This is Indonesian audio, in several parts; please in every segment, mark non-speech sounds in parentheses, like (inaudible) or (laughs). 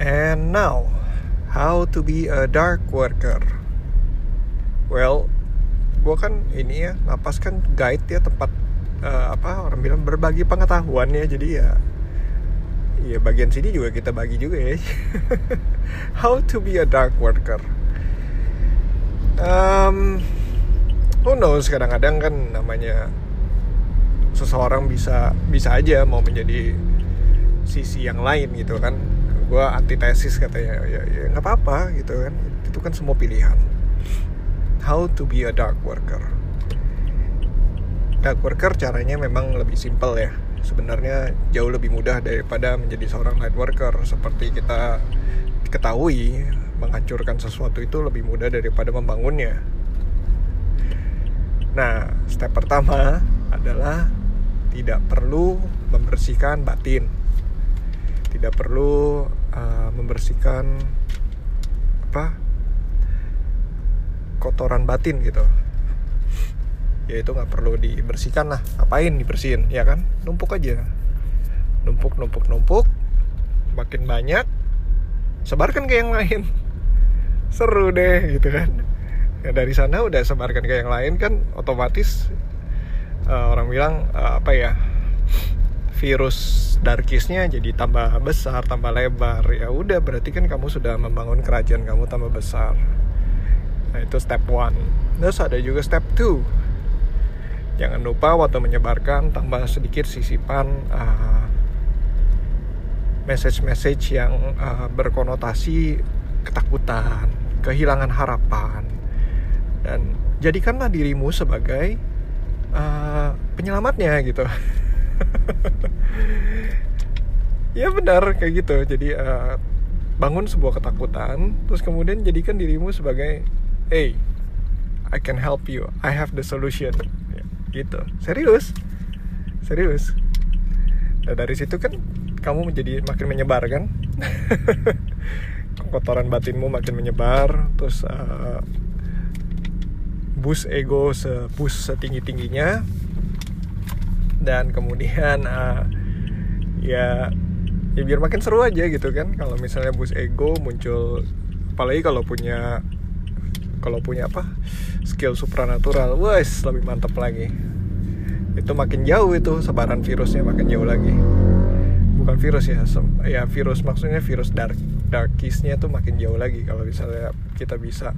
And now, how to be a dark worker? Well, gue kan ini ya, napas kan guide ya tempat uh, apa orang bilang berbagi pengetahuan ya, jadi ya ya bagian sini juga kita bagi juga ya. (laughs) How to be a dark worker? Um, who knows kadang-kadang kan namanya seseorang bisa bisa aja mau menjadi sisi yang lain gitu kan gue antitesis katanya ya ya nggak apa-apa gitu kan. Itu kan semua pilihan. How to be a dark worker. Dark worker caranya memang lebih simple ya. Sebenarnya jauh lebih mudah daripada menjadi seorang light worker. Seperti kita ketahui menghancurkan sesuatu itu lebih mudah daripada membangunnya. Nah step pertama adalah tidak perlu membersihkan batin. Tidak perlu uh, membersihkan apa kotoran batin gitu. Ya itu nggak perlu dibersihkan lah. Apain dibersihin ya kan? Numpuk aja. Numpuk numpuk numpuk. Makin banyak sebarkan ke yang lain. (laughs) Seru deh gitu kan. Ya, dari sana udah sebarkan ke yang lain kan otomatis uh, orang bilang uh, apa ya virus darkisnya jadi tambah besar tambah lebar. Ya udah berarti kan kamu sudah membangun kerajaan kamu tambah besar. Nah itu step one. Terus ada juga step two. Jangan lupa waktu menyebarkan tambah sedikit sisipan uh, message-message yang uh, berkonotasi ketakutan, kehilangan harapan, dan jadikanlah dirimu sebagai uh, penyelamatnya gitu. (laughs) ya benar kayak gitu. Jadi uh, bangun sebuah ketakutan, terus kemudian jadikan dirimu sebagai, hey, I can help you, I have the solution. Gitu. Serius? Serius? Nah, dari situ kan kamu menjadi makin menyebar kan? (laughs) Kotoran batinmu makin menyebar terus uh, bus ego sebus setinggi tingginya dan kemudian uh, ya ya biar makin seru aja gitu kan. Kalau misalnya bus ego muncul apalagi kalau punya kalau punya apa skill supranatural wes lebih mantap lagi. Itu makin jauh itu sebaran virusnya makin jauh lagi. Bukan virus ya ya virus maksudnya virus dark darkisnya tuh makin jauh lagi kalau misalnya kita bisa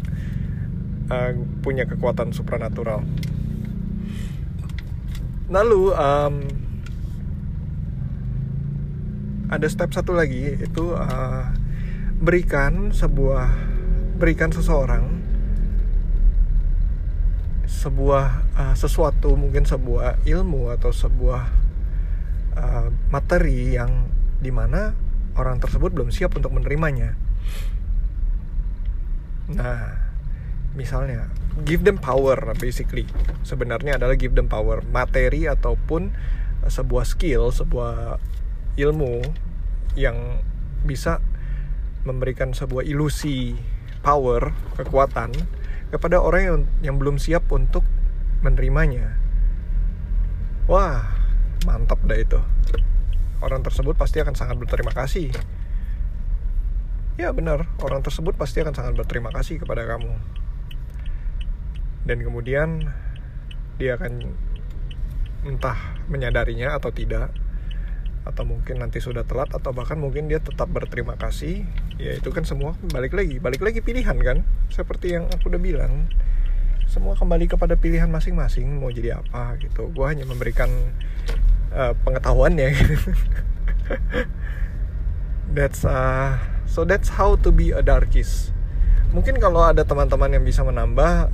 uh, punya kekuatan supranatural. Lalu um, ada step satu lagi itu uh, berikan sebuah berikan seseorang sebuah uh, sesuatu mungkin sebuah ilmu atau sebuah uh, materi yang di mana orang tersebut belum siap untuk menerimanya. Nah, misalnya give them power basically sebenarnya adalah give them power materi ataupun sebuah skill sebuah ilmu yang bisa memberikan sebuah ilusi power kekuatan kepada orang yang, yang belum siap untuk menerimanya. Wah, mantap dah itu. Orang tersebut pasti akan sangat berterima kasih. Ya benar, orang tersebut pasti akan sangat berterima kasih kepada kamu. Dan kemudian dia akan entah menyadarinya atau tidak atau mungkin nanti sudah telat atau bahkan mungkin dia tetap berterima kasih ya itu kan semua balik lagi balik lagi pilihan kan? Seperti yang aku udah bilang semua kembali kepada pilihan masing-masing mau jadi apa gitu. Gue hanya memberikan uh, pengetahuan ya (laughs) that's uh, so that's how to be a darkist. Mungkin kalau ada teman-teman yang bisa menambah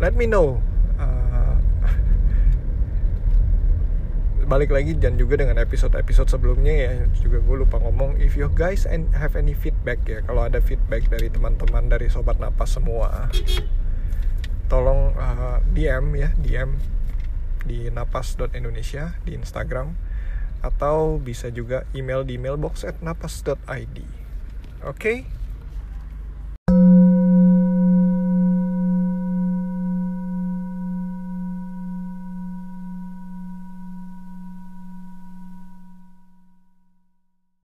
let me know balik lagi dan juga dengan episode-episode sebelumnya ya juga gue lupa ngomong if you guys and have any feedback ya kalau ada feedback dari teman-teman dari sobat napas semua tolong uh, DM ya DM di napas.indonesia di Instagram atau bisa juga email di mailbox at napas.id oke okay?